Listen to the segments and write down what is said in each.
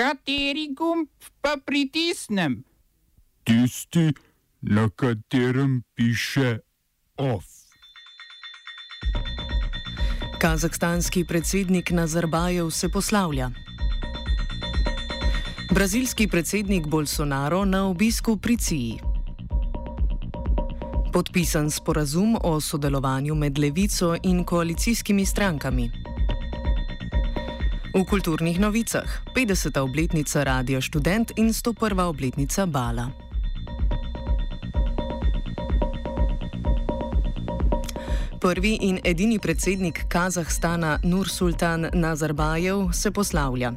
Kateri gumb pa pritisnem? Tisti, na katerem piše OF. Kazahstanski predsednik Nazarbajev se poslavlja. Brazilski predsednik Bolsonaro na obisku pri Ciji. Podpisan sporazum o sodelovanju med levico in koalicijskimi strankami. V kulturnih novicah 50. obletnica Radio Student in 101. obletnica Bala. Prvi in edini predsednik Kazahstana Nursultan Nazarbajev se poslavlja.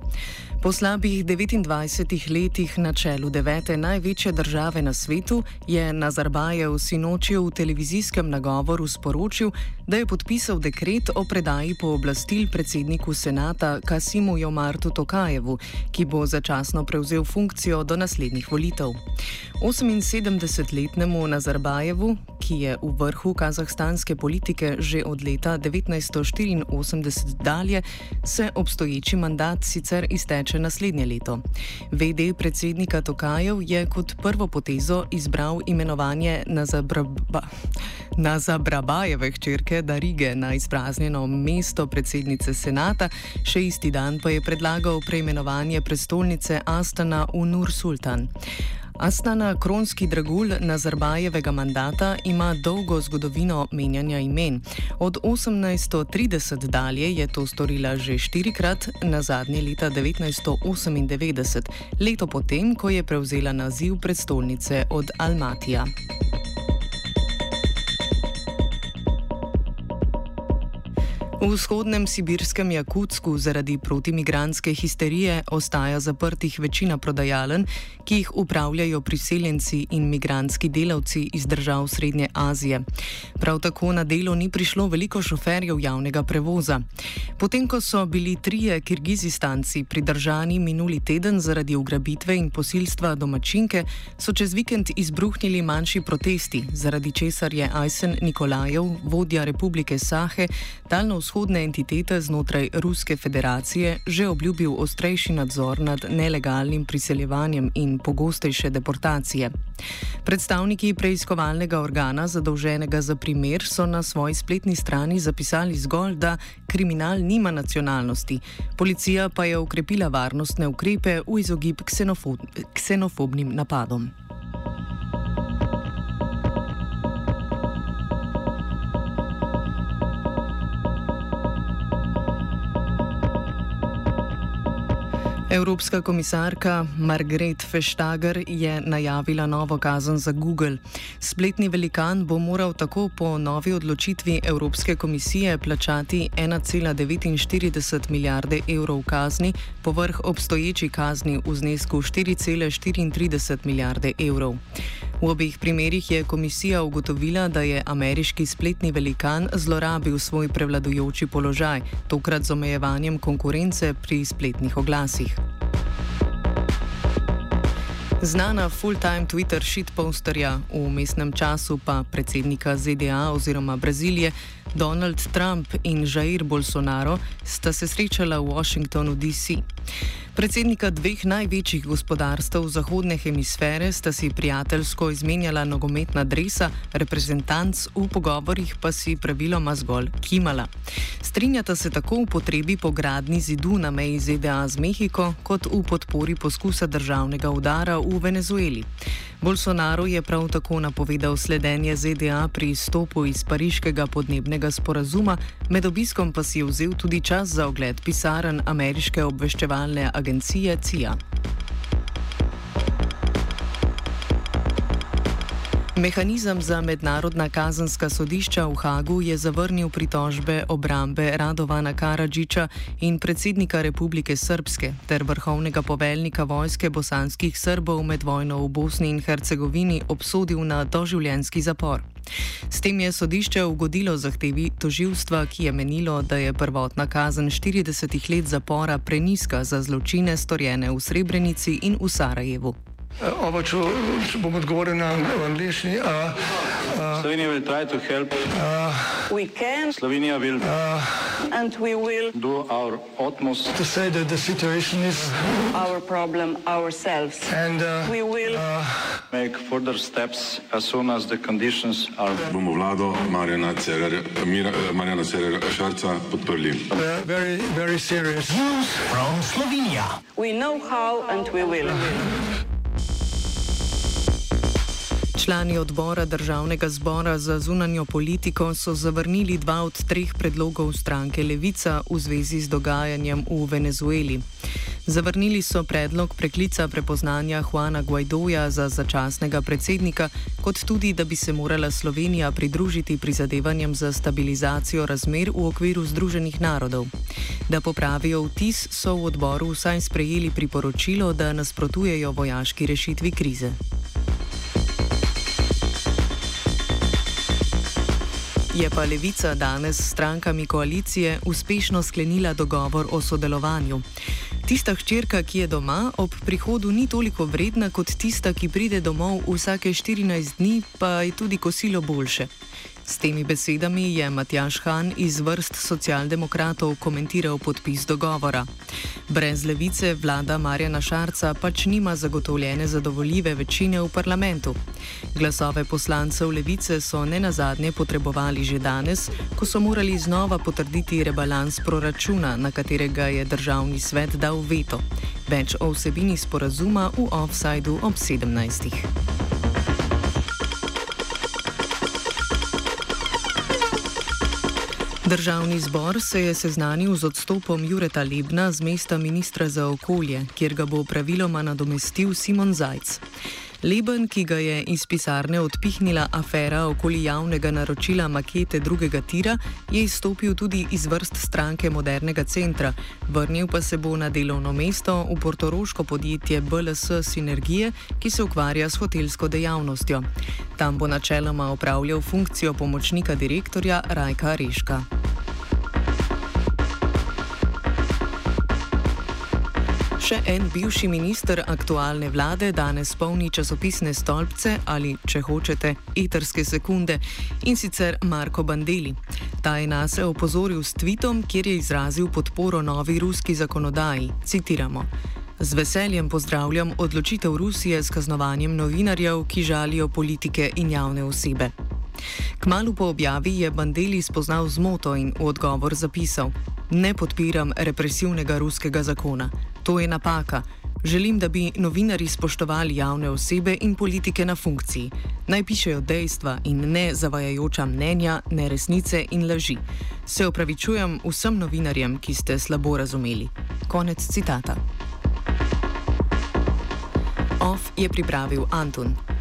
Po slabih 29 letih na čelu devete največje države na svetu je Nazarbajev sinoči v televizijskem nagovoru sporočil, da je podpisal dekret o predaji pooblastil predsedniku senata Kasimu Jomartu Tokajevu, ki bo začasno prevzel funkcijo do naslednjih volitev. 78-letnemu Nazarbajevu, ki je v vrhu kazahstanske politike že od leta 1984 dalje, se obstoječi mandat sicer izteče naslednje leto. VD predsednika Tokajev je kot prvo potezo izbral imenovanje Nazabrabajeve hčerke Darige na izpraznjeno mesto predsednice senata, še isti dan pa je predlagal preimenovanje prestolnice Astana v Nur Sultan. Astana, kronski dragulj Nazarbajevega mandata, ima dolgo zgodovino menjanja imen. Od 1830 dalje je to storila že štirikrat, na zadnje leta 1998, leto potem, ko je prevzela naziv predstolnice od Almatija. V vzhodnem sibirskem Jakutsku zaradi protimigranske histerije ostaja zaprtih večina prodajalen, ki jih upravljajo priseljenci in migranski delavci iz držav Srednje Azije. Prav tako na delo ni prišlo veliko šoferjev javnega prevoza. Potem, ko so bili trije kirgizistanci pridržani minuli teden zaradi ugrabitve in posilstva domačinke, so čez vikend izbruhnili manjši protesti, zaradi česar je Ajsen Nikolajev, vodja Republike Sahe, daljno vzhodne entitete znotraj Ruske federacije že obljubil ostrejši nadzor nad nelegalnim priseljevanjem in pogostejše deportacije. Predstavniki preiskovalnega organa, zadolženega za primer, so na svoji spletni strani zapisali zgolj, da kriminal nima nacionalnosti, policija pa je ukrepila varnostne ukrepe v izogib ksenofob ksenofobnim napadom. Evropska komisarka Margret Vestager je najavila novo kazen za Google. Spletni velikan bo moral tako po novi odločitvi Evropske komisije plačati 1,49 milijarde evrov kazni, povrh obstoječi kazni v znesku 4,34 milijarde evrov. V obeh primerjih je komisija ugotovila, da je ameriški spletni velikan zlorabil svoj prevladujoči položaj, tokrat z omejevanjem konkurence pri spletnih oglasih. Znana full-time Twitter shitposterja, v mestnem času pa predsednika ZDA oziroma Brazilije Donald Trump in Jair Bolsonaro sta se srečala v Washingtonu, D.C. Predsednika dveh največjih gospodarstv zahodne hemisfere sta si prijateljsko izmenjala nogometna dresa, reprezentanc v pogovorjih pa si praviloma zgolj kimala. Strinjata se tako v potrebi po gradni zidu na meji ZDA z Mehiko, kot v podpori poskusa državnega udara v Venezueli. Bolsonaro je prav tako napovedal sledenje ZDA pri izstopu iz pariškega podnebnega sporazuma, med obiskom pa si je vzel tudi čas za ogled pisaren ameriške obveščevalne agencije CIA. Mehanizem za mednarodna kazanska sodišča v Hagu je zavrnil pritožbe obrambe Radovana Karadžiča in predsednika Republike Srpske ter vrhovnega poveljnika vojske bosanskih Srbov med vojno v Bosni in Hercegovini obsodil na doživljenski zapor. S tem je sodišče ugodilo zahtevi toživstva, ki je menilo, da je prvotna kazen 40 let zapora preniska za zločine storjene v Srebrenici in v Sarajevu. Oba, če, če bom odgovoril na angliški. Slovenija will try to help. We can Slovenija will and we will do our utmost to say that the situation is our problem ourselves. and uh, We will make further steps as soon as the conditions are bomo vlado Marjana Cererja, Mira, Marjana Cererja Šarca podprli. uh, very very serious. we know how and we will. Člani odbora državnega zbora za zunanjo politiko so zavrnili dva od treh predlogov stranke Levica v zvezi z dogajanjem v Venezueli. Zavrnili so predlog preklica prepoznanja Juana Guaidoja za začasnega predsednika, kot tudi, da bi se morala Slovenija pridružiti prizadevanjem za stabilizacijo razmer v okviru Združenih narodov. Da popravijo vtis, so v odboru vsaj sprejeli priporočilo, da nasprotujejo vojaški rešitvi krize. Je pa levica danes s strankami koalicije uspešno sklenila dogovor o sodelovanju. Tista hčerka, ki je doma, ob prihodu ni toliko vredna kot tista, ki pride domov vsake 14 dni, pa je tudi kosilo boljše. S temi besedami je Matjaš Han iz vrst socialdemokratov komentiral podpis dogovora. Brez levice vlada Marjana Šarca pač nima zagotovljene zadovoljive večine v parlamentu. Glasove poslancev levice so ne nazadnje potrebovali že danes, ko so morali znova potrditi rebalans proračuna, na katerega je državni svet dal veto. Več o vsebini sporazuma v offsajdu ob 17. Državni zbor se je seznanil z odstopom Jureta Lebna z mesta ministra za okolje, kjer ga bo praviloma nadomestil Simon Zajc. Leben, ki ga je iz pisarne odpihnila afera okoli javnega naročila makete drugega tira, je izstopil tudi iz vrst stranke Modernega centra, vrnil pa se bo na delovno mesto v portoroško podjetje BLS Sinergije, ki se ukvarja s hotelsko dejavnostjo. Tam bo načeloma opravljal funkcijo pomočnika direktorja Rajka Reška. Še en bivši minister aktualne vlade danes polni časopisne stolpce ali, če hočete, eterske sekunde in sicer Marko Bandeli. Ta je nas opozoril s tvitom, kjer je izrazil podporo novi ruski zakonodaji. Citiramo. Z veseljem pozdravljam odločitev Rusije s kaznovanjem novinarjev, ki žalijo politike in javne osebe. Kmalu po objavi je Bandeli spoznal zmoto in v odgovor zapisal: Ne podpiram represivnega ruskega zakona. To je napaka. Želim, da bi novinari spoštovali javne osebe in politike na funkciji. Naj pišejo dejstva in ne zavajajoča mnenja, ne resnice in laži. Se opravičujem vsem novinarjem, ki ste slabo razumeli. Konec citata. Off je pripravil Antun.